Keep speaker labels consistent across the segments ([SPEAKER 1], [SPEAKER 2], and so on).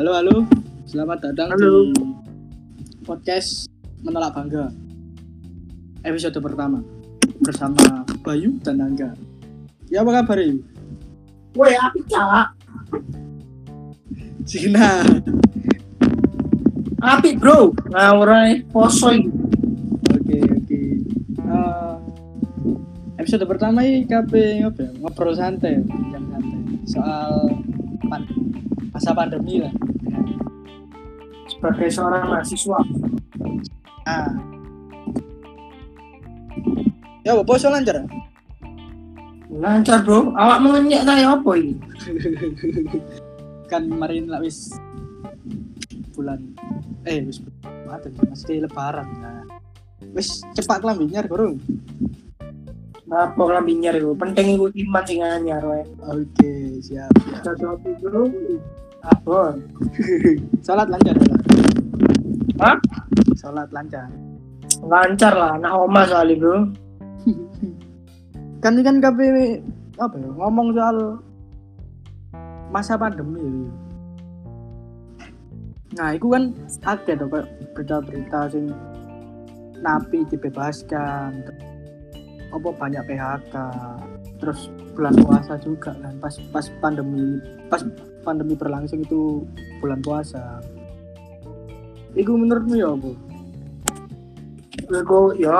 [SPEAKER 1] Halo, halo. Selamat datang
[SPEAKER 2] Halo.
[SPEAKER 1] di podcast Menolak Bangga. Episode pertama bersama Bayu dan Angga. Ya apa kabar Yu?
[SPEAKER 2] Woi, api cak.
[SPEAKER 1] Cina.
[SPEAKER 2] Api bro. Ngawur ae poso.
[SPEAKER 1] Oke, oke. Eh, episode pertama ini ya? Ngobrol santai, santai. Soal pan masa pandemi lah.
[SPEAKER 2] Sebagai seorang mahasiswa.
[SPEAKER 1] Ah. Ya, apa poso lancar?
[SPEAKER 2] Lancar bro. Awak mengenyek ta ya apa iki?
[SPEAKER 1] kan kemarin lah wis bulan eh wis bulan masih lebaran nah wis cepat lambinya bro
[SPEAKER 2] Apa kelambi nyar iku? Penting iku iman sing anyar
[SPEAKER 1] oke siap
[SPEAKER 2] Satu api bro. Apa?
[SPEAKER 1] sholat lancar sholat
[SPEAKER 2] Hah?
[SPEAKER 1] sholat lancar.
[SPEAKER 2] Lancar lah, anak oma soalnya bro.
[SPEAKER 1] kan kan KP apa ya ngomong soal masa pandemi. Nah itu kan ada tuh berita-berita sing napi dibebaskan. Apa banyak PHK terus bulan puasa juga kan pas pas pandemi pas pandemi berlangsung itu bulan puasa itu menurutmu ya apa?
[SPEAKER 2] Iku ya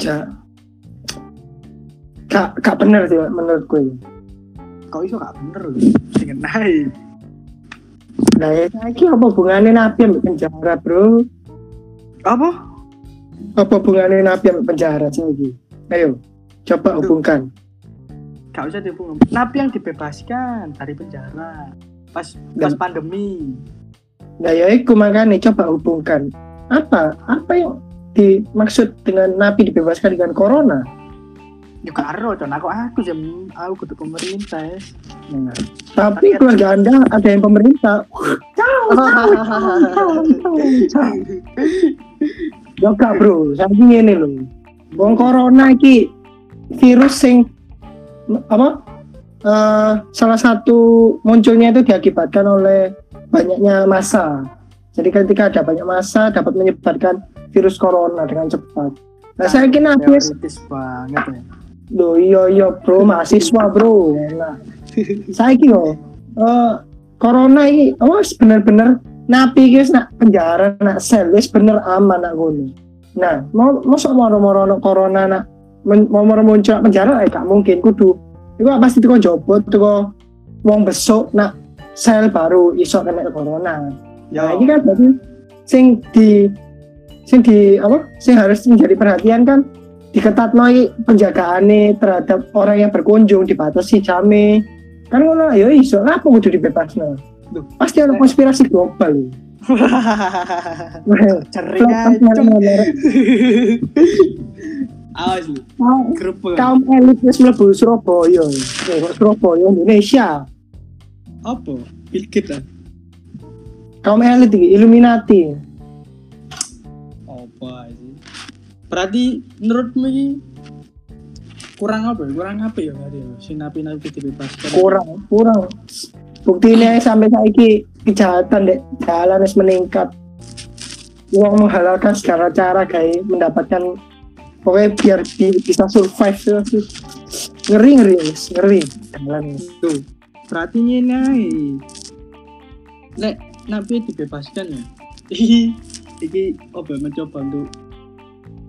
[SPEAKER 2] ja. Gak, gak bener sih menurutku ini.
[SPEAKER 1] Kok iso gak bener loh? Sing naik.
[SPEAKER 2] Nah, ya, saiki apa hubungannya nabi ambil penjara, bro?
[SPEAKER 1] Apa?
[SPEAKER 2] Apa hubungannya nabi ambil penjara sih Ayo, coba hubungkan.
[SPEAKER 1] Gak usah dihubung. Napi yang dibebaskan dari penjara pas pas pandemi.
[SPEAKER 2] Nah, ya iku makanya coba hubungkan. Apa? Apa yang dimaksud dengan nabi dibebaskan dengan corona?
[SPEAKER 1] Juga karo don aku aku jam aku kudu pemerintah ya.
[SPEAKER 2] Nah, tapi keluarga Anda ada yang pemerintah. Ya gak, bro, saya ini loh. Wong corona iki virus sing apa? eh, salah satu munculnya itu diakibatkan oleh banyaknya massa. Jadi ketika ada banyak massa dapat menyebarkan virus corona dengan cepat. Nah, saya kira habis
[SPEAKER 1] banget ya.
[SPEAKER 2] Loh iya iya bro, mahasiswa bro. Nah, saya kira eh, corona ini oh bener-bener napi guys nak penjara nak sel wis bener aman nak ngono. Nah, mau mosok moro-moro nak corona nak mau moro muncul penjara eh gak mungkin kudu. Iku pasti teko jobot teko wong besok nak sel baru iso kena corona.
[SPEAKER 1] Ya,
[SPEAKER 2] Nah, ini kan berarti sing di sing di apa? Sing harus menjadi perhatian kan diketat noi penjagaane terhadap orang yang berkunjung dibatasi jame. Kan ngono ya iso apa kudu dibebasno.
[SPEAKER 1] Duh.
[SPEAKER 2] Pasti ada konspirasi global.
[SPEAKER 1] Cering aja. Awas lu,
[SPEAKER 2] Kaum elit wis mlebu Surabaya. Surabaya Indonesia.
[SPEAKER 1] Apa? Bill Gates lah.
[SPEAKER 2] Kaum elit Illuminati.
[SPEAKER 1] Apa sih? Berarti menurutmu ini kurang apa? ya? Kurang apa ya tadi? Si napi-napi dibebaskan.
[SPEAKER 2] kurang kurang buktinya sampai saiki kejahatan dek jalan wis meningkat uang menghalalkan segala cara kayak mendapatkan pokoknya biar bi- bisa survive tuh. ngeri ngeri ngeri jalan
[SPEAKER 1] Tuh, berarti ini naik. Lek napi dibebaskan ya. Iki iki apa mencoba untuk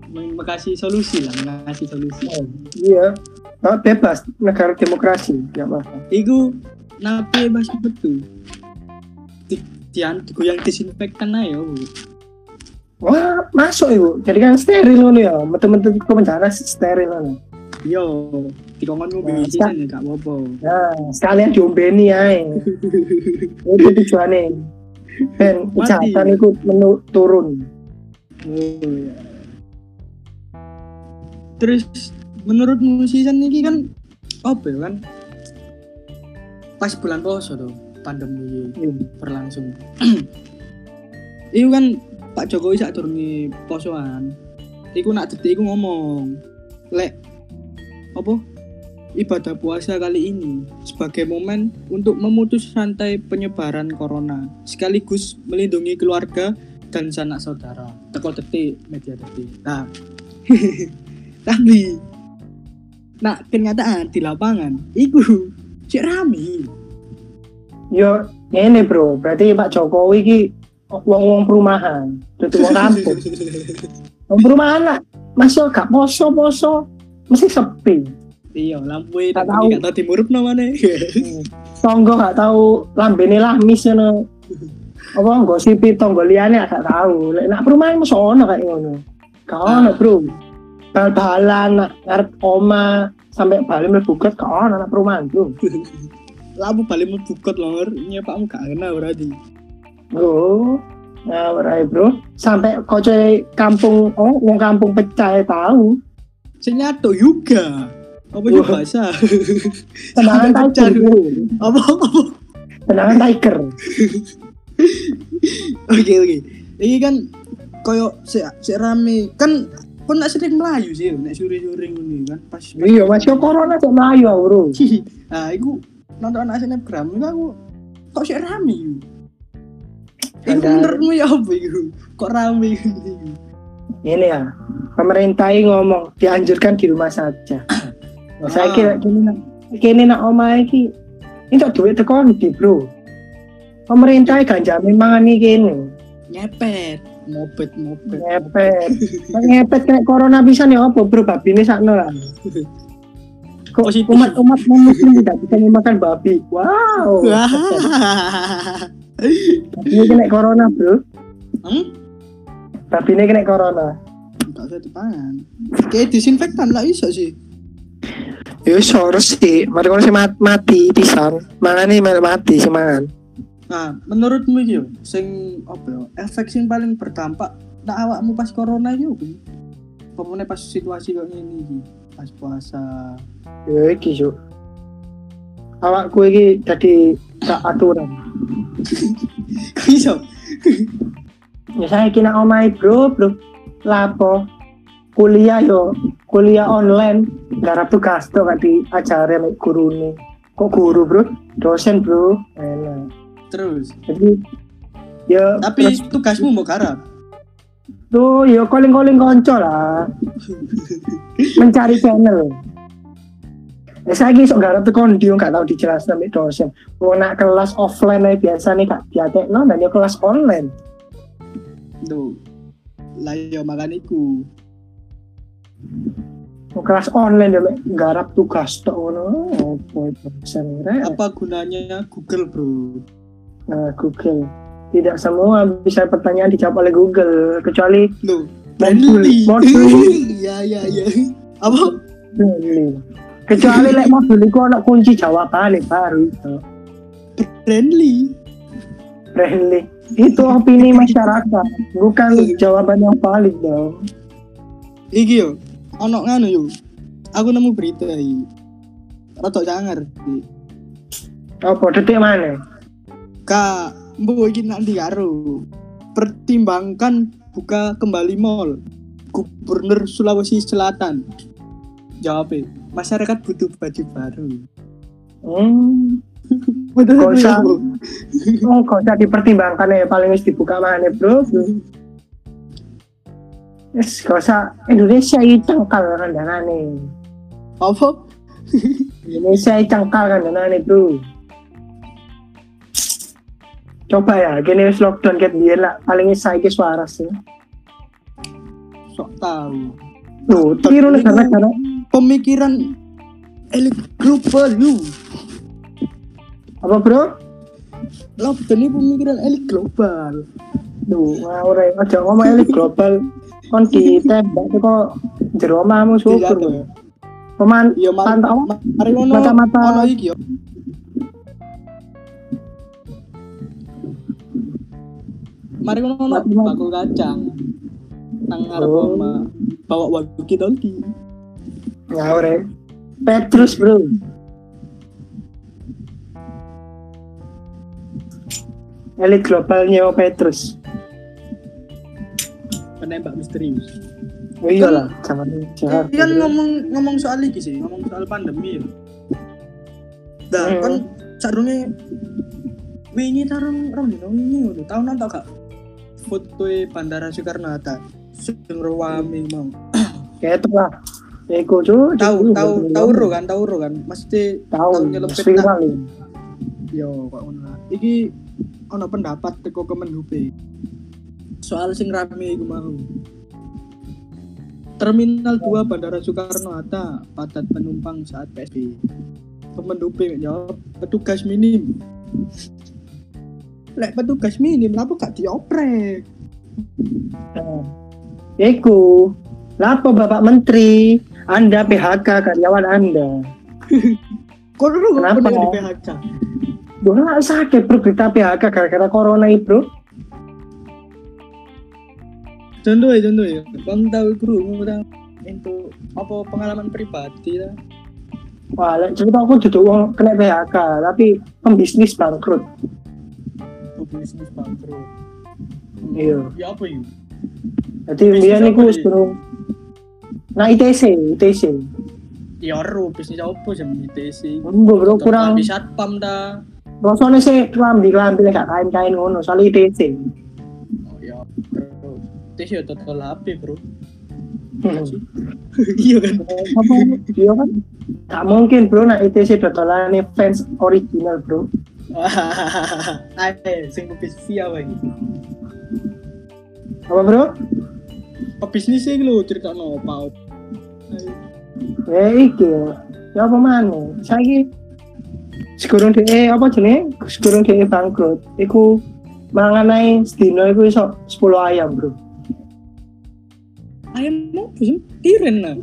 [SPEAKER 1] men- mengasih solusi lah, mengasih solusi.
[SPEAKER 2] Oh, iya Oh, bebas negara demokrasi ya apa
[SPEAKER 1] Iku napi masih betul. Di, dian digoyang disinfektan aja. Bu.
[SPEAKER 2] wah masuk ibu jadi kan steril loh ya metu-metu ke penjara steril loh
[SPEAKER 1] Yo, dikongkon
[SPEAKER 2] Nah,
[SPEAKER 1] sih ya gak apa-apa.
[SPEAKER 2] nah sekalian diombeni aja itu tujuannya
[SPEAKER 1] Mati.
[SPEAKER 2] kejahatan itu menu turun
[SPEAKER 1] Oh ya. Terus menurutmu season ini kan apa ya kan? Pas bulan puasa tuh pandemi berlangsung. Itu kan Pak Jokowi saat turun posoan. Iku nak detik iku ngomong, lek apa? ibadah puasa kali ini sebagai momen untuk memutus rantai penyebaran corona sekaligus melindungi keluarga dan sanak saudara. Teko detik media detik. Nah, tapi nah kenyataan di lapangan iku cek rame.
[SPEAKER 2] Yo, ini bro, berarti Pak Jokowi ki wong-wong perumahan, tutup wong kampung. Wong perumahan lah, masih gak poso-poso, mesti sepi.
[SPEAKER 1] Iya, lampu itu
[SPEAKER 2] Gak tahu.
[SPEAKER 1] gak tahu dimurup namanya.
[SPEAKER 2] Tonggo gak tahu lambene lamis ngono. Apa ngosipi tonggo liyane gak tahu. Lek nak perumahan mesti ono kayak ngono. Gak ono, Bro. Bal-balan ngarep oma sampai balik mlebu got gak ono nak perumahan, Bro.
[SPEAKER 1] lampu balik membukot lor, nyepakmu gak kena berarti.
[SPEAKER 2] Oh. Nah, berai bro, sampai kocoy kampung, oh, wong kampung pecah ya
[SPEAKER 1] Senyato juga. Apa juga bahasa?
[SPEAKER 2] Tendangan
[SPEAKER 1] Sampai
[SPEAKER 2] tiger,
[SPEAKER 1] apa apa?
[SPEAKER 2] Tendangan tiger.
[SPEAKER 1] Oke oke. Ini kan koyo se se rame kan kon nak sering melayu sih, nak sore-sore ini kan pas.
[SPEAKER 2] Iya, masih corona cek melayu, bro.
[SPEAKER 1] Nah, iku nonton anak snapgram itu aku kok sih rame. Iku
[SPEAKER 2] Ada-
[SPEAKER 1] menurutmu ya apa iku? Kok rame iku?
[SPEAKER 2] Ini ya, pemerintah ini ngomong dianjurkan di rumah saja. Nah, saya kira kini nak, kini nak omah iki, ini tak duit tekan di bro. Pemerintah gak jamin mangan ini kini.
[SPEAKER 1] Nyepet, moped moped.
[SPEAKER 2] Ngepet, ngepet kayak corona bisa nih apa bro, babi ini sakno lah. Kok umat-umat muslim tidak bisa memakan babi? Wow. Ini kena corona bro.
[SPEAKER 1] Hmm?
[SPEAKER 2] Babi ini kena corona.
[SPEAKER 1] Gak usah dipangan. Kayak disinfektan lah iso sih.
[SPEAKER 2] Ya harus sih, mari kalau sih mat- mati pisan, mangan ini mati sih mangan.
[SPEAKER 1] Nah, menurutmu yo, sing apa yo? Efek sing paling berdampak nak awakmu pas corona iki opo? Pemene pas situasi kok ngene iki, pas puasa.
[SPEAKER 2] Ya iki yuk. Awakku iki jadi tak aturan.
[SPEAKER 1] Iso?
[SPEAKER 2] Ya saya kena omai bro, bro. Lapo? Kuliah yo, kuliah online. Garap tugas tuh gak diajari sama guru nih. Kok guru bro? Dosen bro. Enak.
[SPEAKER 1] Terus.
[SPEAKER 2] Jadi ya
[SPEAKER 1] Tapi
[SPEAKER 2] terus
[SPEAKER 1] tugasmu mau garap.
[SPEAKER 2] tuh ya calling-calling konco lah. Mencari channel. Ya saya kisah garap tuh kondi gak tahu dijelaskan sama dosen. Mau nak kelas offline aja biasa nih kak diatek no dan ya kelas online.
[SPEAKER 1] Duh. Lah yo makan iku.
[SPEAKER 2] Mau kelas online ya garap tugas tuh ngono. Itu dosen rek.
[SPEAKER 1] Apa gunanya Google, Bro?
[SPEAKER 2] Nah, Google. Tidak semua bisa pertanyaan dijawab oleh Google kecuali
[SPEAKER 1] Loh,
[SPEAKER 2] Modul- modul.
[SPEAKER 1] Iya, iya, iya. Apa?
[SPEAKER 2] Friendly. Kecuali lek modul itu ada kunci jawaban baru itu.
[SPEAKER 1] Friendly.
[SPEAKER 2] Friendly. Itu opini masyarakat, bukan jawaban yang valid dong.
[SPEAKER 1] Iki yo, ono nganu yo. Aku nemu berita iki. Rada cangar.
[SPEAKER 2] Apa detik mana?
[SPEAKER 1] Kak, mbok iki nanti karo. Pertimbangkan buka kembali mall. Gubernur Sulawesi Selatan. Jawabnya, masyarakat butuh baju baru.
[SPEAKER 2] Hmm, Gak usah. gak usah dipertimbangkan ya, paling wis dibuka mana bro. Yes, gak usah Indonesia ini cengkal kan nih.
[SPEAKER 1] Apa?
[SPEAKER 2] Indonesia ini cengkal kan nih bro. Coba ya, gini lockdown kayak dia lah, paling saiki suara sih.
[SPEAKER 1] Sok tahu.
[SPEAKER 2] Tuh, tiru negara-negara
[SPEAKER 1] Pemikiran elit global lu.
[SPEAKER 2] Apa bro?
[SPEAKER 1] Lockdown ini pemikiran elit global.
[SPEAKER 2] Duh, ya. Aja ngomong elit global. Kon ditembak kok jero omahmu syukur. Lho. Peman
[SPEAKER 1] mari,
[SPEAKER 2] pantau
[SPEAKER 1] mari ngono.
[SPEAKER 2] Mata-mata-
[SPEAKER 1] Ono iki yo. Mari ngono bakul kacang. Nang ngarep
[SPEAKER 2] Oh.
[SPEAKER 1] oma. Bawa talkie.
[SPEAKER 2] ngawur ya. Petrus bro. Elit global nyewa Petrus.
[SPEAKER 1] Penembak misterius.
[SPEAKER 2] Oh iya lah, zaman ini jahat.
[SPEAKER 1] Kan ngomong ngomong soal iki sih, ngomong soal pandemi ya. Dah,
[SPEAKER 2] Hmm.
[SPEAKER 1] kan sarungnya wingi tarung rong dino wingi ngono. Tau nonton gak? Foto Bandara Soekarno Hatta. Sing rame mau.
[SPEAKER 2] Kayak itu lah. Eko cuy.
[SPEAKER 1] Tahu tahu tahu ro kan, tahu ro kan. Mesti
[SPEAKER 2] Tahu.
[SPEAKER 1] tahu
[SPEAKER 2] Viral ini.
[SPEAKER 1] yo kok ngono. Iki ono pendapat teko Kemenhub soal sing rame iku mau. Terminal 2 Bandara Soekarno Hatta padat penumpang saat PSBB. Kemenhub jawab petugas minim. Lek petugas minim, kenapa gak dioprek?
[SPEAKER 2] Eko. Lapo Bapak Menteri? Anda PHK karyawan Anda.
[SPEAKER 1] Kok lu
[SPEAKER 2] kenapa
[SPEAKER 1] di PHK?
[SPEAKER 2] Nggak sakit bro kita PHK gara-gara corona ini bro.
[SPEAKER 1] Contoh ya, contoh ya. Bang tahu guru ngutang itu apa pengalaman pribadi lah.
[SPEAKER 2] Wah, cerita aku duduk uang kena PHK, tapi pembisnis bangkrut.
[SPEAKER 1] bisnis bangkrut.
[SPEAKER 2] Iya.
[SPEAKER 1] Ya apa yuk?
[SPEAKER 2] Jadi
[SPEAKER 1] apa
[SPEAKER 2] niku sebelum Nah ITC, ITC.
[SPEAKER 1] Ya ero bisnis apa sih ITC?
[SPEAKER 2] Enggak bro, kurang
[SPEAKER 1] Di satpam dah.
[SPEAKER 2] Rasanya sih kelambi kelambi kayak kain kain ngono, soal ITC.
[SPEAKER 1] Oh ya. Bro. ITC ya total HP bro.
[SPEAKER 2] Hmm.
[SPEAKER 1] Iya kan?
[SPEAKER 2] Apa? Iya kan? Gak mungkin bro, nah ITC dodolannya fans original bro.
[SPEAKER 1] Ayo, sing pebis via wae.
[SPEAKER 2] Apa bro?
[SPEAKER 1] Pebisnis sih lho cerita no apa?
[SPEAKER 2] Ya iki, ya apa mana? Saya sekurang DE apa jenis? Sekurang DE bangkrut. Iku manganai sedino iku iso 10 ayam bro.
[SPEAKER 1] Ayam mau sih? Tiren lah.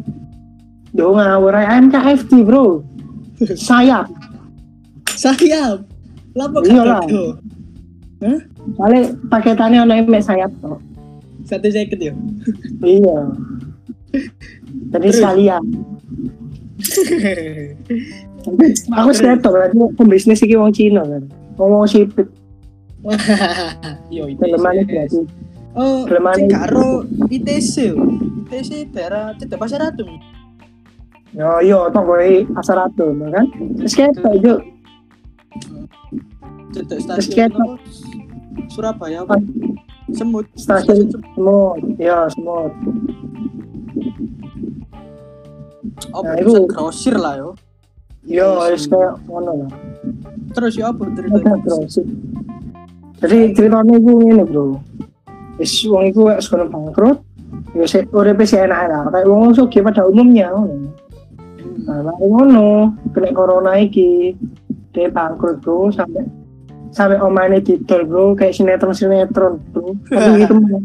[SPEAKER 2] Yo ngawur ayam KFC bro. Sayap.
[SPEAKER 1] Sayap. Lapa
[SPEAKER 2] Iya lah.
[SPEAKER 1] tuh?
[SPEAKER 2] Soalnya paketannya ono emek sayap kok.
[SPEAKER 1] Satu seket ya.
[SPEAKER 2] Iya. Jadi sekalian. Aku seketok berarti pembisnis iki wong Cina kan. Ngomong sipit,
[SPEAKER 1] Yo ITC.
[SPEAKER 2] telemane berarti.
[SPEAKER 1] Oh,
[SPEAKER 2] Kelemahan
[SPEAKER 1] sing
[SPEAKER 2] itu.
[SPEAKER 1] karo ITC. ITC daerah Cedek Pasar Ratu.
[SPEAKER 2] Yo yo tok kowe pasar ratu kan. Terus ketok yo
[SPEAKER 1] Cedek stasiun? Surabaya? Semut.
[SPEAKER 2] Stasiun
[SPEAKER 1] Semut.
[SPEAKER 2] yo semut.
[SPEAKER 1] Oh,
[SPEAKER 2] Nah, itu-
[SPEAKER 1] grosir lah yo.
[SPEAKER 2] Yo wis kayak ngono lah.
[SPEAKER 1] Terus ya apa ceritanya?
[SPEAKER 2] terus. Jadi ceritanya iku ngene, Bro. Wis wong iku wis kono bangkrut. Yo sik uripe sik enak lah. Kayak wong sugih pada umumnya ngono. Nah, mari ngono, kena corona iki, dia bangkrut bro, sampai sampai omane didol bro, kayak sinetron sinetron bro. Tapi itu temen,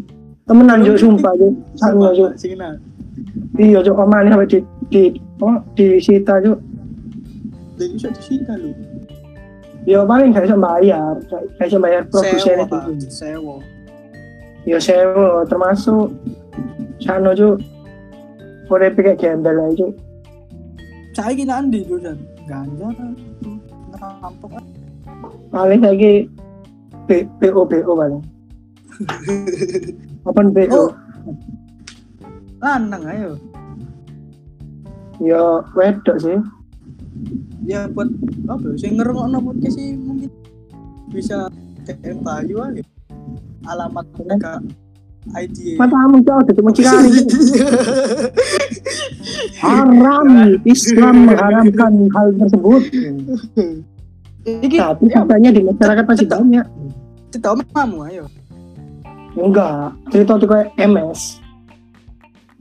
[SPEAKER 2] temenan jo sumpah jo, sama
[SPEAKER 1] enak.
[SPEAKER 2] iya jo omane sampai di di oh, di sita
[SPEAKER 1] bisa disita lu.
[SPEAKER 2] yo paling gak bisa bayar, gak bisa bayar produsen
[SPEAKER 1] Sewa,
[SPEAKER 2] itu,
[SPEAKER 1] Sewa.
[SPEAKER 2] yo sewa termasuk sana jo, udah kayak gembel aja jo,
[SPEAKER 1] Saya kira andi tuh dan ganja kan. Ngerampok kan.
[SPEAKER 2] paling lagi BO BO paling, open BO.
[SPEAKER 1] Oh. Lanang ayo.
[SPEAKER 2] Ya wedok sih.
[SPEAKER 1] Ya buat apa? Saya ngerungokno podcast sih mungkin bisa DM Bayu aja. Alamat mereka ID.
[SPEAKER 2] Matamu jauh dari muncikari. Haram. Islam mengharamkan hal tersebut.
[SPEAKER 1] Iki
[SPEAKER 2] Tapi
[SPEAKER 1] ya,
[SPEAKER 2] faktanya di masyarakat masih banyak.
[SPEAKER 1] cerita omamu ayo.
[SPEAKER 2] Enggak. Cerita tuh kayak MS.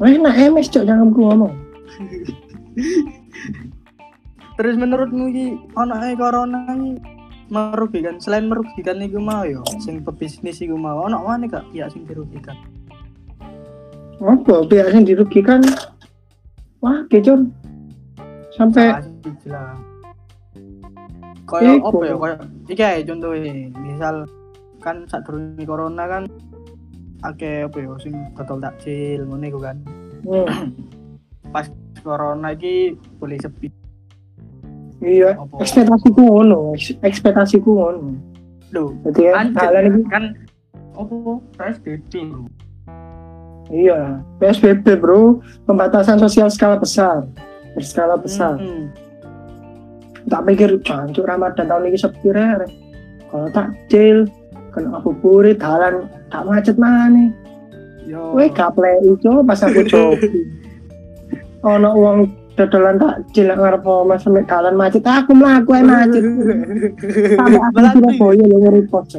[SPEAKER 2] Enak MS cok jangan ngomong.
[SPEAKER 1] Terus menurutmu iki ono ae corona iki merugikan? Selain merugikan iku mau yo sing pebisnis iku mau. Ono mana kak ya sing dirugikan?
[SPEAKER 2] Apa pihak yang dirugikan? Wah kecon. Sampai
[SPEAKER 1] kayak
[SPEAKER 2] Iku.
[SPEAKER 1] apa ya? Kayak iki ae contohnya misal kan saat turun corona kan akeh apa ya sing botol takjil ngono iku kan.
[SPEAKER 2] Hmm,
[SPEAKER 1] pas corona iki boleh sepi
[SPEAKER 2] iya
[SPEAKER 1] apa
[SPEAKER 2] ekspektasiku ngono, eks- ekspektasiku ngono.
[SPEAKER 1] lho
[SPEAKER 2] Jadi ya, ini
[SPEAKER 1] kan apa PSBB bro
[SPEAKER 2] Iya, PSBB bro, pembatasan sosial skala besar, berskala besar.
[SPEAKER 1] Hmm.
[SPEAKER 2] tak pikir jancuk Ramadan tahun ini sepi kalau takjil kena ngabuburit dalan tak macet mana
[SPEAKER 1] Yo.
[SPEAKER 2] Weh gaple itu pas aku jogging. Ono uang dodolan tak cilak ngarep omah sampe dalan macet aku mlaku ae macet. Sampai aku Surabaya lho ngeripot.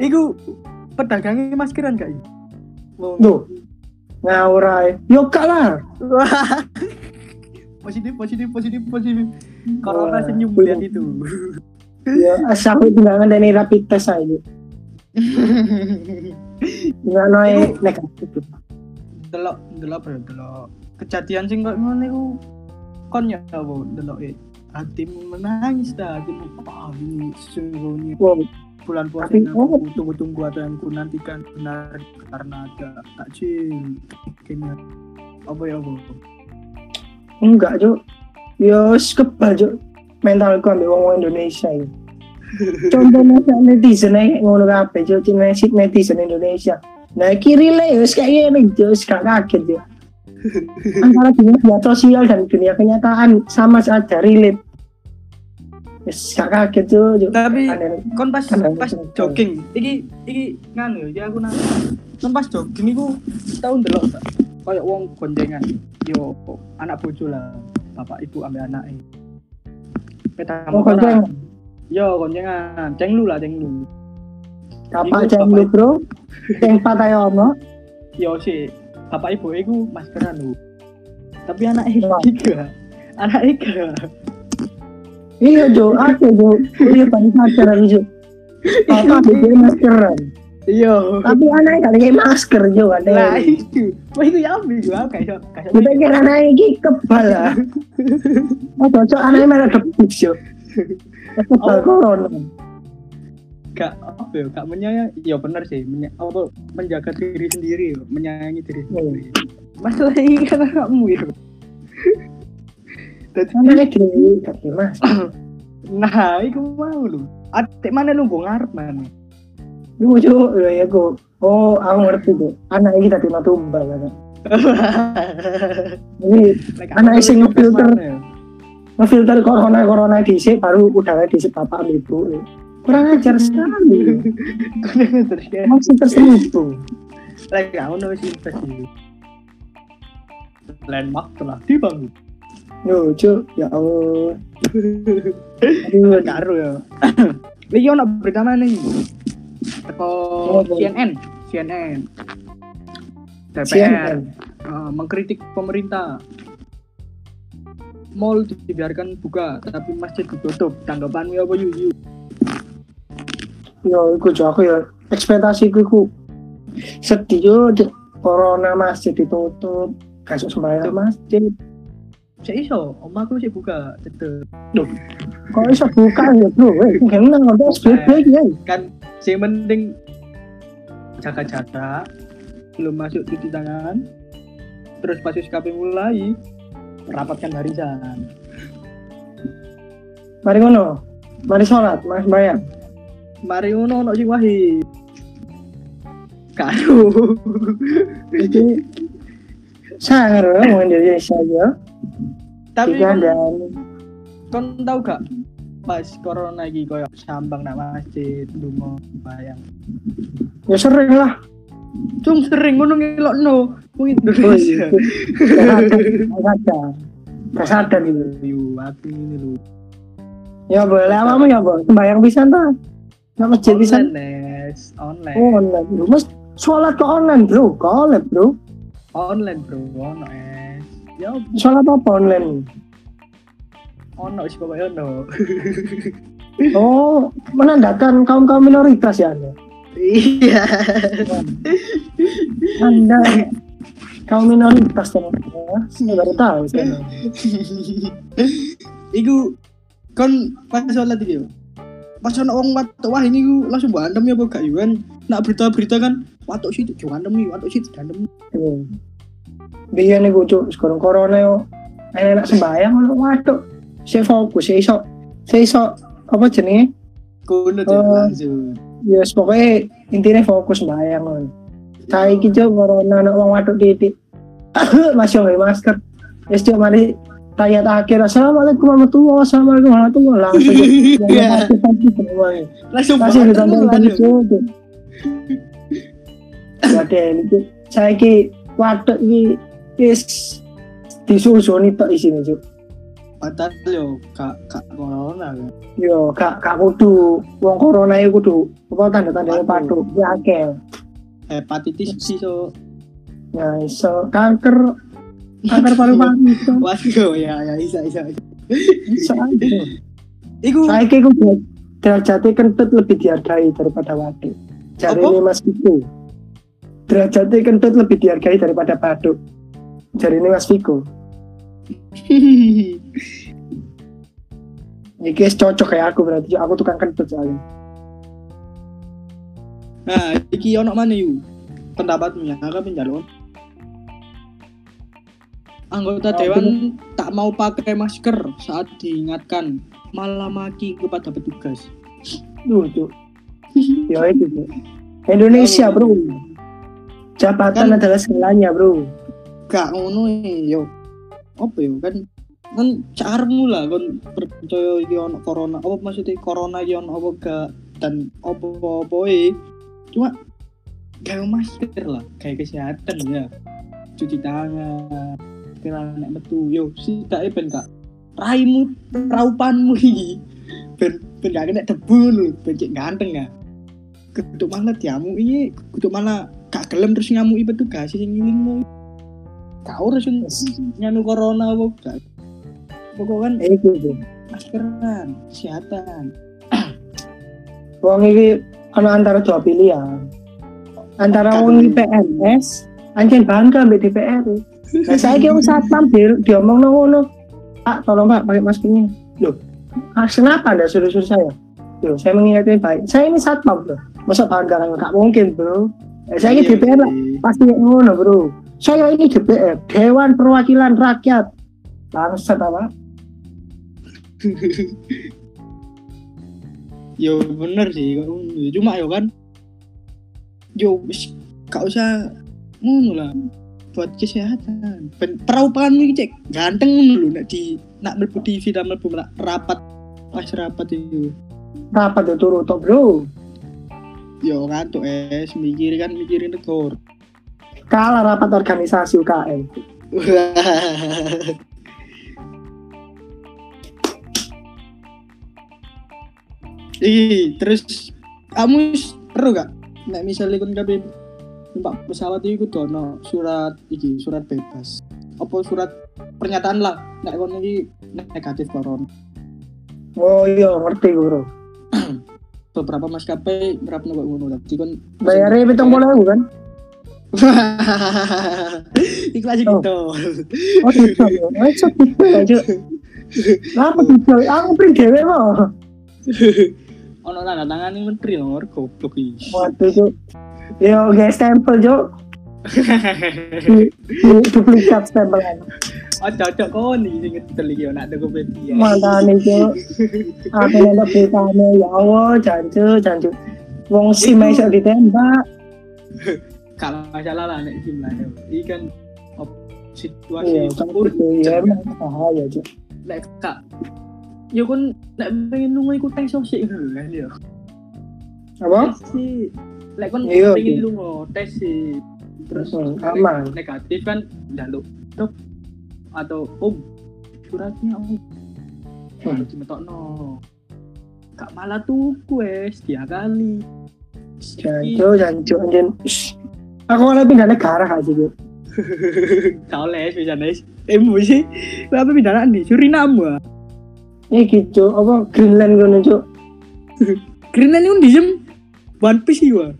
[SPEAKER 1] Iku pedagangnya maskeran gak? Wong-
[SPEAKER 2] Loh. Ngawur ae. Yo gak lah.
[SPEAKER 1] Positif, positif, positif, positif. Corona
[SPEAKER 2] Wah.
[SPEAKER 1] senyum melihat itu.
[SPEAKER 2] Ya asal aku tinggal ngandani rapid test aja. Enggak noe negatif.
[SPEAKER 1] Delok delok ya delok kejadian sing kok ngono iku kon ya apa delok e hatimu menangis dah hatimu wah ini bulan puasa yang aku tunggu-tunggu atau yang ku nantikan benar karena ada takjil kayaknya apa ya apa
[SPEAKER 2] enggak, Cuk. Yo wis kebal, Cuk. Mentalku ambil wong Indonesia ini. Contohnya netizen ae ngono kabeh, Cuk. Netizen Indonesia. Nah, kiri le wis kayak gini, Cuk. Wis gak kaget, Cuk. Antara dunia sosial dan dunia kenyataan sama saja relate. Wis gak kaget. Cuk.
[SPEAKER 1] tapi kon pas pas jogging iki iki nganu ya aku nang kon pas jogging iku tau ndelok kayak wong goncengan yo anak bojo lah bapak ibu ambil anake peda
[SPEAKER 2] Oh,
[SPEAKER 1] motoran. Yo, goncengan. Cenglu lah, cenglu.
[SPEAKER 2] Apa
[SPEAKER 1] Bapak-
[SPEAKER 2] lu, Bro? Yang patah ono.
[SPEAKER 1] Yo sih, bapak ibu iku maskeran lu. Tapi anak
[SPEAKER 2] Wah.
[SPEAKER 1] tiga. Anak tiga.
[SPEAKER 2] Iya, Jo. Aku, Jo. Iya, sadar aku, Jo. Apa bikin maskeran?
[SPEAKER 1] Iya.
[SPEAKER 2] Tapi anaknya gak pakai masker, Jo. Ada
[SPEAKER 1] Lah itu. Wah itu ya ambil gua kayak kayak
[SPEAKER 2] Kita kira anaknya ini kebal lah. Oh, cocok anaknya merah debus, Jo. Kebal
[SPEAKER 1] Oh.
[SPEAKER 2] corona.
[SPEAKER 1] Gak apa ya, gak menyayang. Ya benar sih, menya, apa menjaga diri sendiri, yo, menyayangi diri sendiri. Masalah ini kan kamu ya.
[SPEAKER 2] Anaknya dewi, gak pakai masker.
[SPEAKER 1] nah, itu mau lu. Adik mana lu gua ngarep mana?
[SPEAKER 2] Lu, Jo. Ya, aku. Oh, aku ngerti, Jo. Anaknya kita terima tumbal. Kan.
[SPEAKER 1] Like,
[SPEAKER 2] Anak sing
[SPEAKER 1] lu
[SPEAKER 2] ngefilter.
[SPEAKER 1] mana ya?
[SPEAKER 2] ngefilter corona-corona dhisik baru udara dhisik bapak ibu. Kurang ajar sekali.
[SPEAKER 1] Ya.
[SPEAKER 2] Masih terselubung.
[SPEAKER 1] Like aku nulis investasi. Landmark telah dibangun.
[SPEAKER 2] Lucu, ya Allah. Aduh,
[SPEAKER 1] Karo ya. Lagi ono berita mana nih? Teko? CNN, CNN. DPR
[SPEAKER 2] CNN.
[SPEAKER 1] mengkritik pemerintah. Mall dibiarkan buka, tapi masjid ditutup. Tanggapanmu apa yuk? Yuk?
[SPEAKER 2] Ya, iku jo aku ya ekspektasiku iku sedih yo corona masjid ditutup. Kasuk sembahyang masjid.
[SPEAKER 1] Saya iso, omaku sih buka, tetep.
[SPEAKER 2] Kok iso buka ya, Bro? Weh, kena ngambil SBB ya.
[SPEAKER 1] Kan, yang penting jaga jarak, belum masuk cuci tangan, terus pas SKP mulai, rapatkan barisan.
[SPEAKER 2] Mari ngono. Mari sholat, mari sembahyang.
[SPEAKER 1] Mari ngono ono sing wahid. Karo.
[SPEAKER 2] Jadi sangar mau Indonesia ya.
[SPEAKER 1] Tapi
[SPEAKER 2] Tiga
[SPEAKER 1] kon, tau gak pas corona iki koyo sambang nak masjid lunga bayang.
[SPEAKER 2] ya sering lah.
[SPEAKER 1] Cung sering ngono ngelokno wong Indonesia.
[SPEAKER 2] gitu.
[SPEAKER 1] Yo, aku ini lu.
[SPEAKER 2] Ya boleh apa ya bos? Sembayang bisa tuh. Nggak masjid bisa.
[SPEAKER 1] Online. Online.
[SPEAKER 2] Oh, online. Bro. Mas sholat ke online bro, collab bro.
[SPEAKER 1] Online, Bro. Ono, es. Ya,
[SPEAKER 2] Sholat apa online?
[SPEAKER 1] ono sih pokoknya ono.
[SPEAKER 2] Oh, menandakan kaum kaum minoritas ya anda.
[SPEAKER 1] Iya.
[SPEAKER 2] Anda kaum minoritas ternyata. Saya baru tahu.
[SPEAKER 1] Iku kon pas sholat yo. Pas ono wong watuk wah ini ku langsung bantem ya apa gak kan. Nak berita-berita kan watuk sih jangan demi watuk sih dandem.
[SPEAKER 2] Biar nih gue cuk, sekarang corona yo. Enak sembayang kalau waduh. Saya fokus, saya iso, saya iso apa jenenge?
[SPEAKER 1] Kono tuh
[SPEAKER 2] Oh.
[SPEAKER 1] langsung.
[SPEAKER 2] Ya yes, pokoknya intinya fokus sembayang loh. Saya gitu corona anak wong waduh titik. Masih nggak masker. Yes cuk mari tayat akhir. Assalamualaikum warahmatullahi wabarakatuh. Warahmatullahi langsung
[SPEAKER 1] Iya. langsung banget
[SPEAKER 2] ditantang itu ya deh itu saya ki waduk ki is disusuni tok isine cuk.
[SPEAKER 1] Padahal yo kak kak corona kan
[SPEAKER 2] yo gak gak kudu. Wong corona iku kudu. Apa tanda-tandanya
[SPEAKER 1] Padu.
[SPEAKER 2] padu ya akeh.
[SPEAKER 1] Hepatitis B so
[SPEAKER 2] ya iso. Kanker kanker paru-paru iso
[SPEAKER 1] waduh ya ya bisa bisa bisa. Iku
[SPEAKER 2] saya ki kudu derajatnya kentut lebih dihargai daripada waduk.
[SPEAKER 1] Apa?
[SPEAKER 2] ini mas Viko derajatnya kentut lebih dihargai daripada waduk. Jadi ini mas Viko Iki cocok kayak aku berarti. Aku tukang kentut soalnya.
[SPEAKER 1] nah iki ono mana yu? Pendapatmu ya kakak penjalon anggota dewan tak mau pakai masker saat diingatkan malah maki kepada petugas.
[SPEAKER 2] Duh, cuk. Ya itu, Cuk. Indonesia, Bro. Jabatan
[SPEAKER 1] Kan-
[SPEAKER 2] adalah segalanya, Bro.
[SPEAKER 1] gak ngono e, yo. Apa yo? Kan kan carmu lah kon percaya iki ono corona. Apa maksudnya corona iki ono apa gak? Dan apa apa e. Cuma kayak masker lah kayak kesehatan ya. Cuci tangan kira nek metu. Yo sih tak ben kak raimu raupanmu iki. Ben ben gak kena debu lho ben cek ganteng ya. Kudu malah diamu iki. Kudu malah gak gelem terus ngamuk petugas sing ngiling gak urus nyanu corona apa gak. Pokoknya kan
[SPEAKER 2] Eh, Cuk.
[SPEAKER 1] maskeran kesehatan.
[SPEAKER 2] Wong iki ana antara dua pilihan. Antara wong PNS, anjen bangga ambek DPR. Nah, saya kira satpam bil diomong ngono. Pak, tolong Pak pakai maskernya. Loh, ah, kenapa Anda suruh-suruh saya? Loh, saya mengingatkan baik. Saya ini satpam loh. Masa kan? Nggak mungkin, bro. Eh, saya ini
[SPEAKER 1] Iya,
[SPEAKER 2] DPR lah.
[SPEAKER 1] iya.
[SPEAKER 2] pasti ngono bro saya ini DPR Dewan Perwakilan Rakyat bangsat apa
[SPEAKER 1] yo bener sih cuma yo kan yo gak usah ngono lah buat kesehatan. Ben iki cek ganteng lho nek di nak mlebu TV dan ra- rapat pas rapat itu.
[SPEAKER 2] Rapat itu turu tok bro.
[SPEAKER 1] Yo ngantuk es. Mikir kan mikirin negor.
[SPEAKER 2] Kalah rapat organisasi UKM
[SPEAKER 1] Ih, terus kamu perlu gak? Nek misalnya kon kabeh numpak pesawat itu kudu ono surat iki, surat bebas. Apa surat pernyataan lah nek kon iki negatif corona.
[SPEAKER 2] oh iya ngerti gue bro.
[SPEAKER 1] Beberapa maskapai nerapno kok ngono dadi kon
[SPEAKER 2] bayarnya puluh ribu kan?
[SPEAKER 1] Iku aja gitu.
[SPEAKER 2] oh gitu oh itu gitu aja apa gitu aku print dewe mau
[SPEAKER 1] Ono tanda tangan menteri nomor goblok iki.
[SPEAKER 2] waduh yo guys stempel jo duplikat stempel
[SPEAKER 1] Oh cocok kon iki sing ngedel iki ono Tokopedia.
[SPEAKER 2] mantan itu aku nonton beritanya ya Allah jancu jancu wong si iso ditembak
[SPEAKER 1] Kalau masalah lah nek jumlahnya. Iki kan op-
[SPEAKER 2] iya
[SPEAKER 1] situasi
[SPEAKER 2] kan
[SPEAKER 1] urut
[SPEAKER 2] itu ya emang bahaya jo
[SPEAKER 1] nek kak yo kon nek pengen lunga iku tes sosik kan yo.
[SPEAKER 2] apa
[SPEAKER 1] sih. Lek kon
[SPEAKER 2] Iya,
[SPEAKER 1] pengen
[SPEAKER 2] iya.
[SPEAKER 1] lunga tes sih. Terus
[SPEAKER 2] Hmm, aman.
[SPEAKER 1] negatif kan njaluk dok atau om suratnya om
[SPEAKER 2] Hmm.
[SPEAKER 1] harus dimetokno. Kak malah tuku wes dia kali.
[SPEAKER 2] jancu jancu anjen aku malah pindah negara aja jo
[SPEAKER 1] Kau les bisa les. Emu sih. Apa pindahan nih? Suriname. ah.
[SPEAKER 2] ini gitu apa Greenland gue jo
[SPEAKER 1] Greenland itu diem One Piece juga.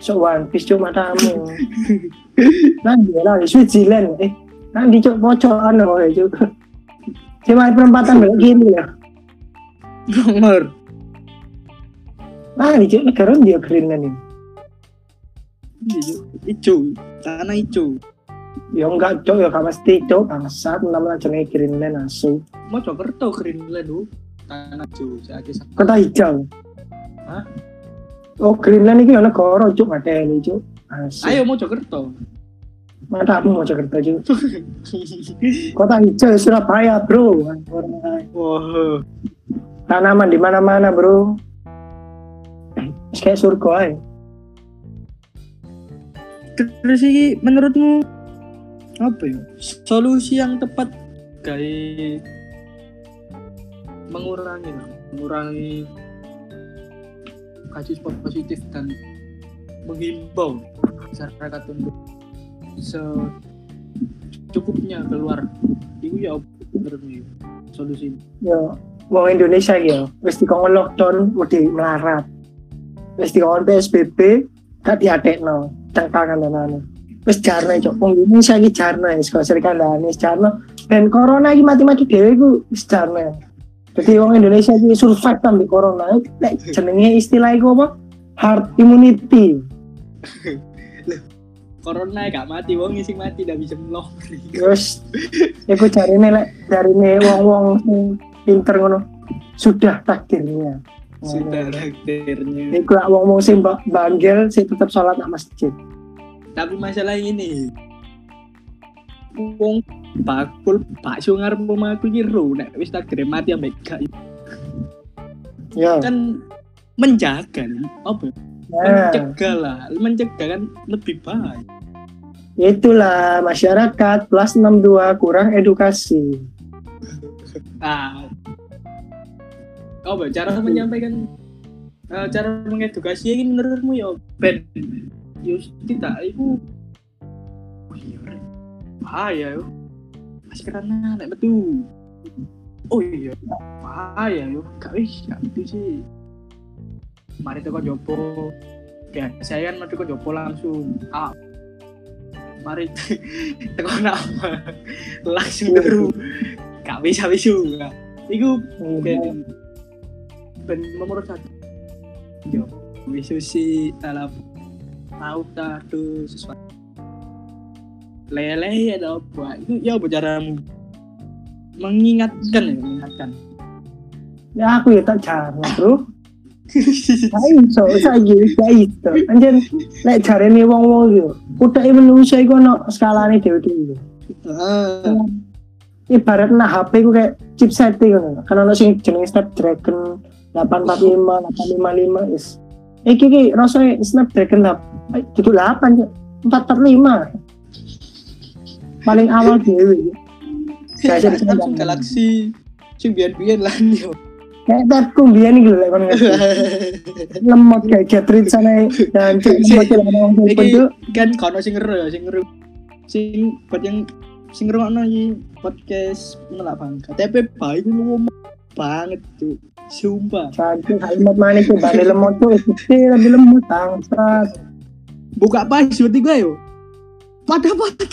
[SPEAKER 2] so One Piece jo matamu nanti lah di Switzerland eh nanti cok pocokan loh jo cuma perempatan belok kiri ya
[SPEAKER 1] Nomor.
[SPEAKER 2] nah di cok negara dia Greenland ini
[SPEAKER 1] Ijo, tanah ijo.
[SPEAKER 2] ya enggak cok ya gak mesti cok bangsat namanya jenenge Greenland asu
[SPEAKER 1] Mau Jokerto Greenland lu. Tanah ijo, saya
[SPEAKER 2] kota hijau
[SPEAKER 1] Hah?
[SPEAKER 2] Oh Greenland ini ya negara cok materi cok asu
[SPEAKER 1] Ayo mau Jokerto.
[SPEAKER 2] matamu Mojokerto juga kota hijau Surabaya bro.
[SPEAKER 1] Wah,
[SPEAKER 2] tanaman di mana-mana bro. Kayak surga aja
[SPEAKER 1] terus sih menurutmu apa ya? Solusi yang tepat kayak mengurangi lah, kasus positif dan menghimbau masyarakat untuk secukupnya keluar. Itu ya menurutmu solusi.
[SPEAKER 2] Ya wong Indonesia ya wis dikon lockdown wedi melarat. Wis dikon PSBB gak diadekno cengkangan dan anu wis jarno cok wong Indonesia iki jarno wis kok kandhane wis jarno. Dan corona iki mati-mati dhewe iku wis jarno jadi wong Indonesia iki survive tambi corona. Nek jenenge istilah iku apa? Hard immunity.
[SPEAKER 1] Corona gak mati wong sing mati gak bisa melok
[SPEAKER 2] terus iku jarine lek jarine wong-wong pinter ngono sudah takdirnya.
[SPEAKER 1] Sudah takdirnya.
[SPEAKER 2] Iku lah wong-wong sing ba- banggel sing tetep sholat nang masjid.
[SPEAKER 1] tapi masalah ini wong bakul Pak Sungar mau aku iki ro nek wis takdir mati ambek gak
[SPEAKER 2] Ya.
[SPEAKER 1] kan menjaga nih, apa ya?
[SPEAKER 2] Nah,
[SPEAKER 1] mencegah lah mencegah kan lebih baik
[SPEAKER 2] itulah masyarakat plus 62 kurang edukasi.
[SPEAKER 1] ah apa ya? cara menyampaikan eh, cara mengedukasi ini menurutmu ya ben Yus tidak itu oh iya bahaya yo masih karena nek betul oh iya bahaya yo. Gak wis gak itu sih. Mari teko jopo ya saya kan mari teko jopo langsung. Ah. Mari teko nama. Langsung terus gak bisa bisa Iku ben ben nomor satu. Yo wisu si dalam tahu tak tuh sesuatu lele ya ada apa itu ya caramu mengingatkan ya mengingatkan
[SPEAKER 2] Ya aku ya tak jarno, Bro. Gak iso, saiki gak iso. Anjen lek jarene wong-wong yo, utake menungso iku ono skalane dhewe-dhewe.
[SPEAKER 1] ah
[SPEAKER 2] Ibarat nah HP ku kayak chipset ngono. Kan ono sing jenenge Snapdragon 845, 855 is. Iki ki rasane Snapdragon lah. Itu 8 Cuk. 445. Paling awal dhewe. Saya
[SPEAKER 1] Samsung Galaxy sing biyen-biyen lah yo.
[SPEAKER 2] Kayak tabku biyen iki lho kon ngerti. lemot kayak Catherine sana dan cek lemot telepon
[SPEAKER 1] iki
[SPEAKER 2] tuh
[SPEAKER 1] kan kono sing ngeru ya sing ngeru sing buat yang sing ngrungokno iki podcast menolak bangga tapi baik lu ngomong banget tuh sumpah.
[SPEAKER 2] Cantik kalimat manis tuh balik lemot tuh gede lebih lemot bangsat.
[SPEAKER 1] Buka password gue yo. Pada pada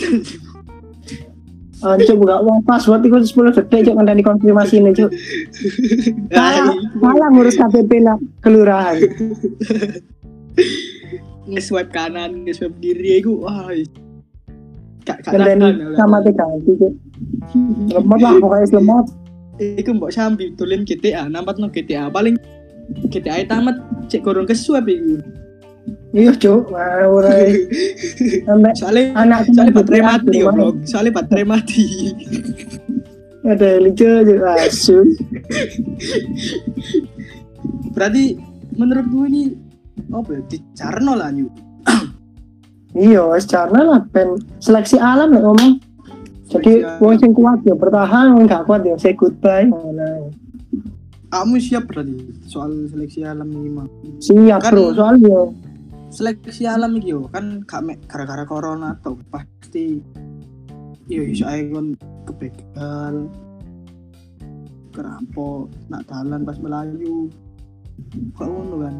[SPEAKER 2] Anjir buka uang password itu 10 detik cok ngenteni konfirmasi ini cok salah salah ngurus KTP nak kelurahan.
[SPEAKER 1] Nge-swipe kanan nge-swipe kiri iku wah
[SPEAKER 2] ngenteni
[SPEAKER 1] tahan,
[SPEAKER 2] sama ganti cok lemot lah pokoknya lemot.
[SPEAKER 1] Iku mbok sambil tulen GTA nampat no GTA paling GTA tamat cek gorong ke swipe iku
[SPEAKER 2] iya rai sampai
[SPEAKER 1] soalnya
[SPEAKER 2] anak
[SPEAKER 1] soalnya baterai mati goblok soalnya baterai mati.
[SPEAKER 2] Ada lucu aja asu
[SPEAKER 1] berarti menurut gue ini apa ya dicarno lah nyu.
[SPEAKER 2] Iya secara lah. Pen seleksi alam nih ngomong. Jadi wong sing kuat ya bertahan wong gak kuat ya say goodbye nah,
[SPEAKER 1] kamu siap berarti soal seleksi alam ini mah
[SPEAKER 2] siap
[SPEAKER 1] Kan-
[SPEAKER 2] bro. Soalnya
[SPEAKER 1] seleksi alam iki kan gak gara-gara corona atau pasti yo iso ae kon kebegal kerampok nak dalan pas melayu kok ngono kan?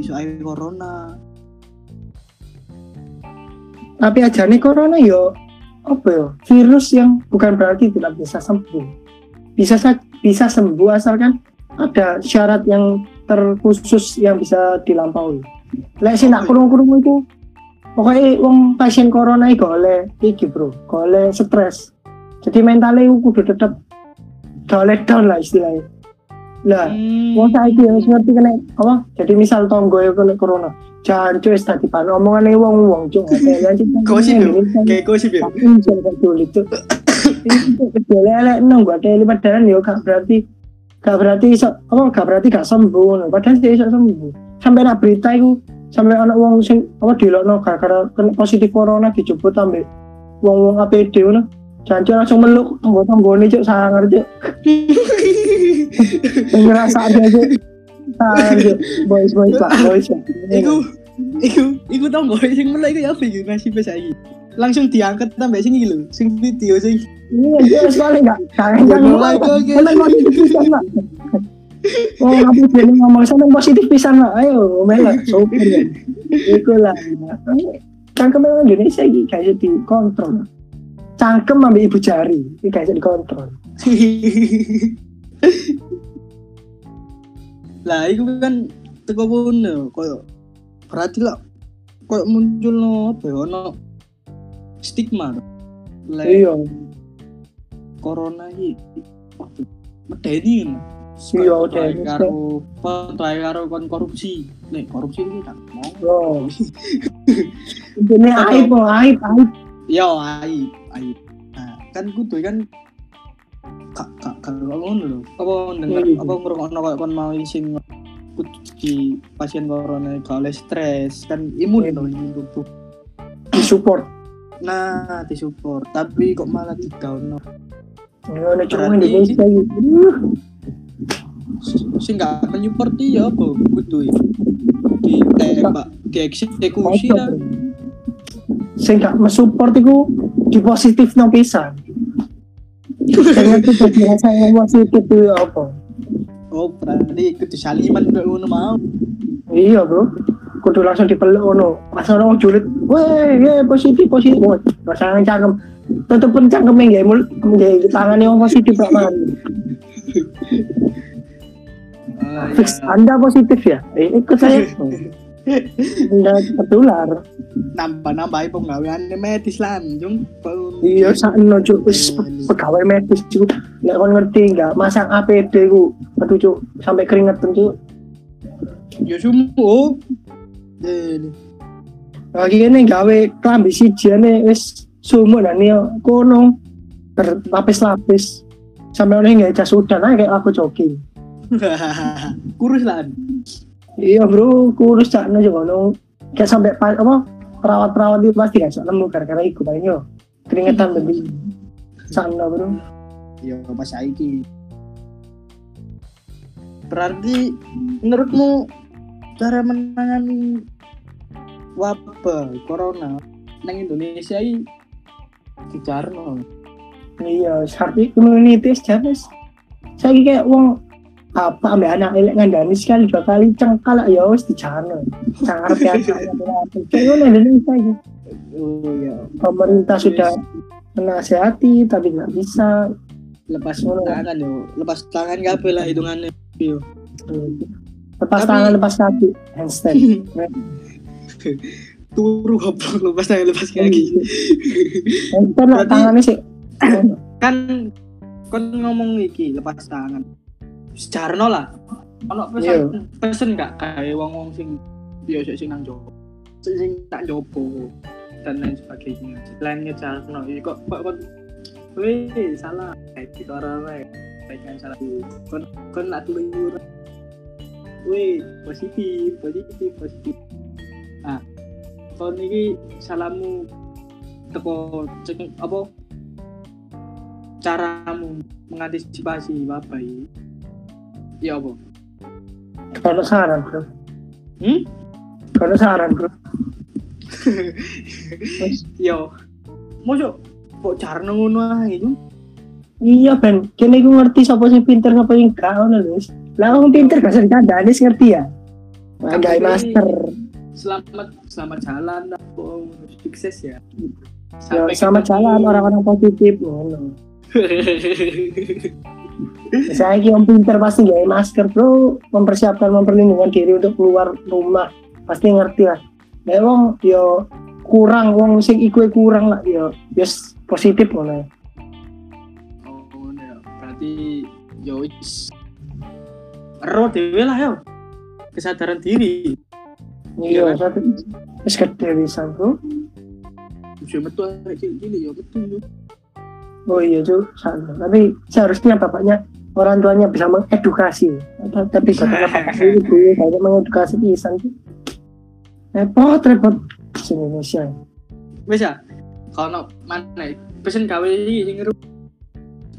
[SPEAKER 1] Iso ae corona.
[SPEAKER 2] Tapi aja nih corona yo apa yo? Virus yang bukan berarti tidak bisa sembuh. Bisa sa- bisa sembuh asalkan ada syarat yang terkhusus yang bisa dilampaui lek sih nak kurung-kurung itu pokoknya wong pasien corona itu oleh iki bro oleh stres jadi mentalnya itu kudu tetap gak oleh down lah istilahnya lah
[SPEAKER 1] hmm.
[SPEAKER 2] wong saiki wis ngerti kena apa jadi misal tonggo ya kena corona Jancu wis tadi pan omongane wong-wong cuk.
[SPEAKER 1] Gosip yo, kayak gosip yo.
[SPEAKER 2] Itu. Lele nang gua tele padahal yo gak berarti gak berarti iso apa gak berarti gak sembuh padahal dia iso sembuh. Sampai nak berita iku sampai anak wong sing apa dilokno gara-gara kena positif corona dijemput ambek wong-wong APD ngono. Jancu langsung meluk tonggo-tonggone cuk sangar cuk. Ngerasa aja cuk. Sangar cuk. Boys boys pak boys.
[SPEAKER 1] Iku, iku, iku gak sing mulai iku ya apa iku nasib saiki. Langsung diangkat tambah sing lho, sing video sing
[SPEAKER 2] Iya, dia sekali enggak. Kangen kan
[SPEAKER 1] mulai kok.
[SPEAKER 2] Oh, aku jadi ngomong sampai positif pisan, Pak. Ayo, melek super ya. Iku lah. Cangkem memang Indonesia iki kayak dikontrol. Cangkem ambil ibu jari, ini kayak dikontrol.
[SPEAKER 1] lah iku kan teko kono koyo berarti lah koyo muncul no apa ya ono stigma lah
[SPEAKER 2] Iya,
[SPEAKER 1] corona iki medeni
[SPEAKER 2] Iya, medeni.
[SPEAKER 1] karo karo kon korupsi nek korupsi iki kan
[SPEAKER 2] yo. Ini aib, aib, aib.
[SPEAKER 1] yo aib aib nah kan kudu kan kak kak kak ngono lho apa denger
[SPEAKER 2] Iya.
[SPEAKER 1] apa ngrungokno koyo kon mau sing di pasien corona oleh stres kan imun
[SPEAKER 2] Iya.
[SPEAKER 1] to imun tubuh
[SPEAKER 2] Disupport.
[SPEAKER 1] nah disupport tapi kok malah di down
[SPEAKER 2] Ini ada cuma. Uh,
[SPEAKER 1] sing gak menyupport ya apa kudu ditembak dieksekusi lah?
[SPEAKER 2] Sing gak mensupport iku di positif no pisan. Ternyata jadi rasa yang positif itu apa?
[SPEAKER 1] oh berarti kudu saliman udah ngono mau
[SPEAKER 2] Iya bro, kudu langsung dipeluk ono. Pas wong julid, weh, ya positif positif. Wah, rasanya cangkem. Tetep pun cangkem yang mulut, nggak tangannya positif man.
[SPEAKER 1] Ah,
[SPEAKER 2] Fix
[SPEAKER 1] ya.
[SPEAKER 2] anda positif ya? Eh, ikut saya. Anda tertular.
[SPEAKER 1] nambah nambahi penggawean medis lah jung
[SPEAKER 2] Iya, sakno cuk wis pegawai medis cuk. Nek kon ngerti enggak masang APD ku. Aduh cuk, sampai keringetan cuk.
[SPEAKER 1] ya eh
[SPEAKER 2] Lagi ini gawe klambi sijane wis sumur dan yo kono berlapis-lapis. Sampai orang nggak jas udan aja kayak aku jogging.
[SPEAKER 1] kurus lah
[SPEAKER 2] Iya bro, kurus cak no juga no. Kayak sampai pa- apa perawat-perawat itu pasti gak nemu gara-gara iku paling yo keringetan lebih. Sana bro.
[SPEAKER 1] ya pas saiki berarti menurutmu cara menangani wabah corona nang Indonesia ini dicarno
[SPEAKER 2] Iya, herd immunity jenis. Saya kayak wong apa ambil anak elek ngandani sekali dua kali cengkal lah, ya wis dicana. Sangar. Kayak ngono Indonesia iki.
[SPEAKER 1] oh ya
[SPEAKER 2] Pemerintah sudah menasehati tapi nggak bisa.
[SPEAKER 1] lepas
[SPEAKER 2] Oh.
[SPEAKER 1] tangan yo lepas tangan kabeh lah hitungannya yo
[SPEAKER 2] Lepas
[SPEAKER 1] Tapi-
[SPEAKER 2] tangan, lepas kaki, handstand.
[SPEAKER 1] turu goblok lepas tangan lepas kaki
[SPEAKER 2] Handstand lah tangannya sih.
[SPEAKER 1] kan kon ngomong iki lepas tangan sejarno lah. Ono pesen pesen gak kayak wong wong sing biasa sing nang jopo sing sing tak jopo dan lain sebagainya. Selain ngejarno iki kok kok kon weh salah. Kayak gitu orang lain kan salah. Kon kon nak telur. Weh positif positif positif. Ah kon iki salahmu teko cek apa? Caramu mengantisipasi apa ini ya apa
[SPEAKER 2] Kalau saran bro.
[SPEAKER 1] hmm
[SPEAKER 2] Kalau saran bro.
[SPEAKER 1] yo mosok kok cara ngono ae
[SPEAKER 2] Iya ben, kene iku ngerti sapa sing pinter sapa sing gak ngono lho. Lah wong pinter gak usah dikandani wis ngerti ya. Nah, gawe master.
[SPEAKER 1] selamat selamat jalan oh, sukses ya
[SPEAKER 2] Ya, selamat jalan orang-orang positif ngono. Saya ki om pinter pasti gawe masker bro, mempersiapkan memperlindungan diri untuk keluar rumah. Pasti ngerti lah. Ya wong yo kurang wong sing iku kurang lah yo yes positif ngono.
[SPEAKER 1] oh ya berarti yo ero dhewe lah yo kesadaran diri
[SPEAKER 2] Iya,
[SPEAKER 1] Iya,
[SPEAKER 2] satu wis gede pisan, Bro.
[SPEAKER 1] Bisa metu ya metu yo.
[SPEAKER 2] Oh iya. Salah. Tapi seharusnya bapaknya orang tuanya bisa mengedukasi. Tapi bapaknya bapak ibu kayak mengedukasi pisan. Repot, repot. Di Indonesia.
[SPEAKER 1] Wis ya. Kalau mana pesen gawe iki sing ngeru.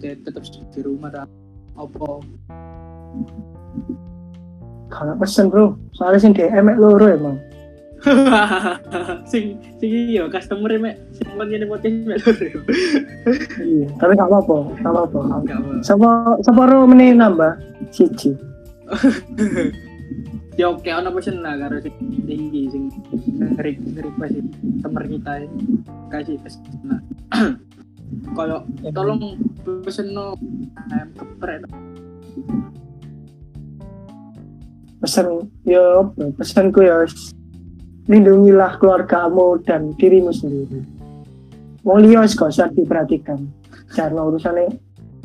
[SPEAKER 1] Tetep di rumah dah. Apa?
[SPEAKER 2] Kalau pesen, Bro. Soalnya sing DM loro emang.
[SPEAKER 1] sing sing iya customer mek sing ngene podcast mek.
[SPEAKER 2] Iya, tapi gak apa-apa, gak apa-apa. Sapa sapa ro meneh nambah siji.
[SPEAKER 1] Ya oke ono pesen lah karo sing tinggi sing ngeri ngeri pas temer kita ya. kasih pesen. Kalau tolong pesen no ayam geprek
[SPEAKER 2] Pesan yo apa? pesanku ya lindungilah keluargamu dan dirimu sendiri. Liya wis gak usah diperhatikan. Karena urusannya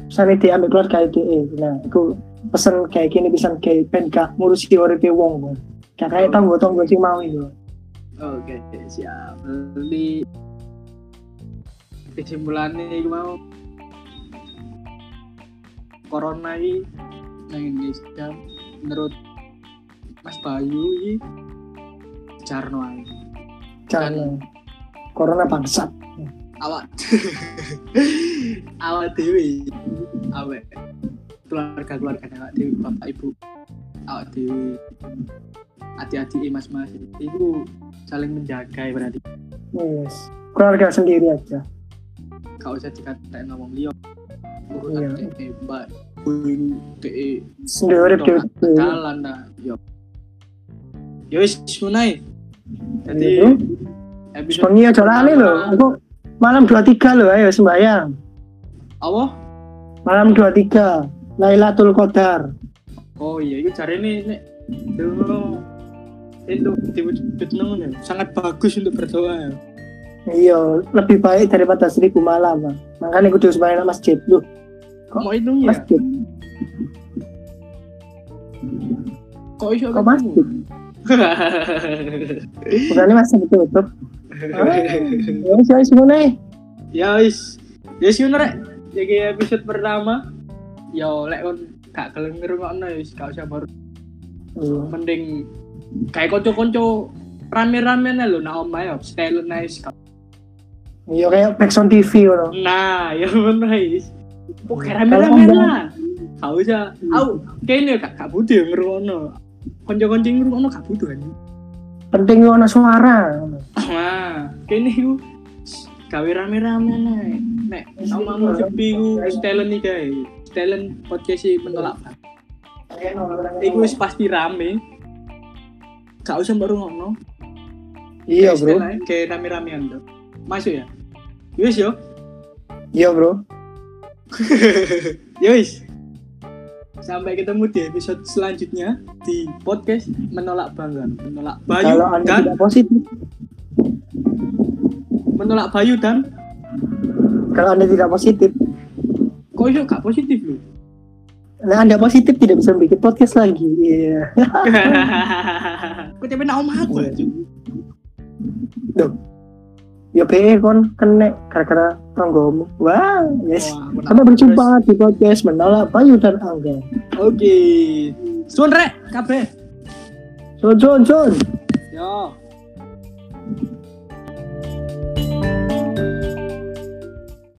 [SPEAKER 2] urusannya dia ambil keluarga dia. Nah, aku pesen kayak gini bisa kayak ben gak ngurusi uripe wong. Gak kayak tanggo-tanggo sing mau itu.
[SPEAKER 1] Oke, siap. Jadi kesimpulannya mau corona ini nang Indonesia menurut Mas Bayu ini ae.
[SPEAKER 2] Jangan corona bangsat.
[SPEAKER 1] awak. Awak dewi. Awak. Keluarga keluarga awak dewi bapak ibu. Awak dewi. Hati-hati mas mas itu saling menjaga berarti.
[SPEAKER 2] Yes. Keluarga sendiri aja.
[SPEAKER 1] gak usah dikatain ngomong liok
[SPEAKER 2] Iya.
[SPEAKER 1] urusan mbak DE
[SPEAKER 2] Sendiri
[SPEAKER 1] jalan dah yo. Yo sunai jadi episode
[SPEAKER 2] Bengi aja lali lho. Aku malam 23 lho ayo sembayang.
[SPEAKER 1] apa
[SPEAKER 2] Malam 23 Lailatul Qadar.
[SPEAKER 1] Oh iya, itu cari ini nek dulu itu diwujud ya. sangat bagus untuk berdoa. ya.
[SPEAKER 2] Iya, lebih baik daripada seribu malam. Bang. Makanya kudu sembahyang nang masjid. Loh, Kok
[SPEAKER 1] Mau itu ya?
[SPEAKER 2] masjid.
[SPEAKER 1] Kok iso
[SPEAKER 2] Kok masjid? Bukannya masih ditutup. Wis ya wis ngono ae.
[SPEAKER 1] ya wis, ya sih rek. Jadi episode pertama, ya lek kon gak gelem ngrungokno ya wis gak usah baru.
[SPEAKER 2] Iya.
[SPEAKER 1] Mending kayak konco-konco rame-rame nih lho nah omae ya style nice.
[SPEAKER 2] Iya kayak Backsound TV ngono.
[SPEAKER 1] Nah, ya bener. Oke
[SPEAKER 2] Kalau
[SPEAKER 1] rame-rame lah. Gak usah. Au, kayaknya gak gak butuh yang ngrungokno. Konco-konco yang ngrungokno gak butuh kan.
[SPEAKER 2] Penting ngono suara.
[SPEAKER 1] Nah, kayaknya itu gawe rame-rame nih. Nek, omamu sepi ku talent nih guys. Talent podcast sih menolak. Iku wis pasti rame. Gak usah baru ngono.
[SPEAKER 2] Iya, Bro.
[SPEAKER 1] Kayak rame-ramean tuh. Masuk ya? Yus yo.
[SPEAKER 2] Iya, Bro.
[SPEAKER 1] Yus. Sampai ketemu di episode selanjutnya di podcast menolak bangga, menolak Bayu
[SPEAKER 2] Kalau Anda
[SPEAKER 1] dan
[SPEAKER 2] tidak positif,
[SPEAKER 1] menolak Bayu dan
[SPEAKER 2] kalau Anda tidak positif,
[SPEAKER 1] kok iso gak positif lu?
[SPEAKER 2] nah Anda positif tidak bisa bikin podcast lagi. Iya.
[SPEAKER 1] Kok tapi nak omah aku aja.
[SPEAKER 2] Ya be kon kena gara-gara tanggomu. Wah, yes.
[SPEAKER 1] Wah,
[SPEAKER 2] Sampai berjumpa di podcast menolak Bayu dan Angga.
[SPEAKER 1] Oke. Sun rek kabeh.
[SPEAKER 2] Sun, sun, sun.
[SPEAKER 1] Yo.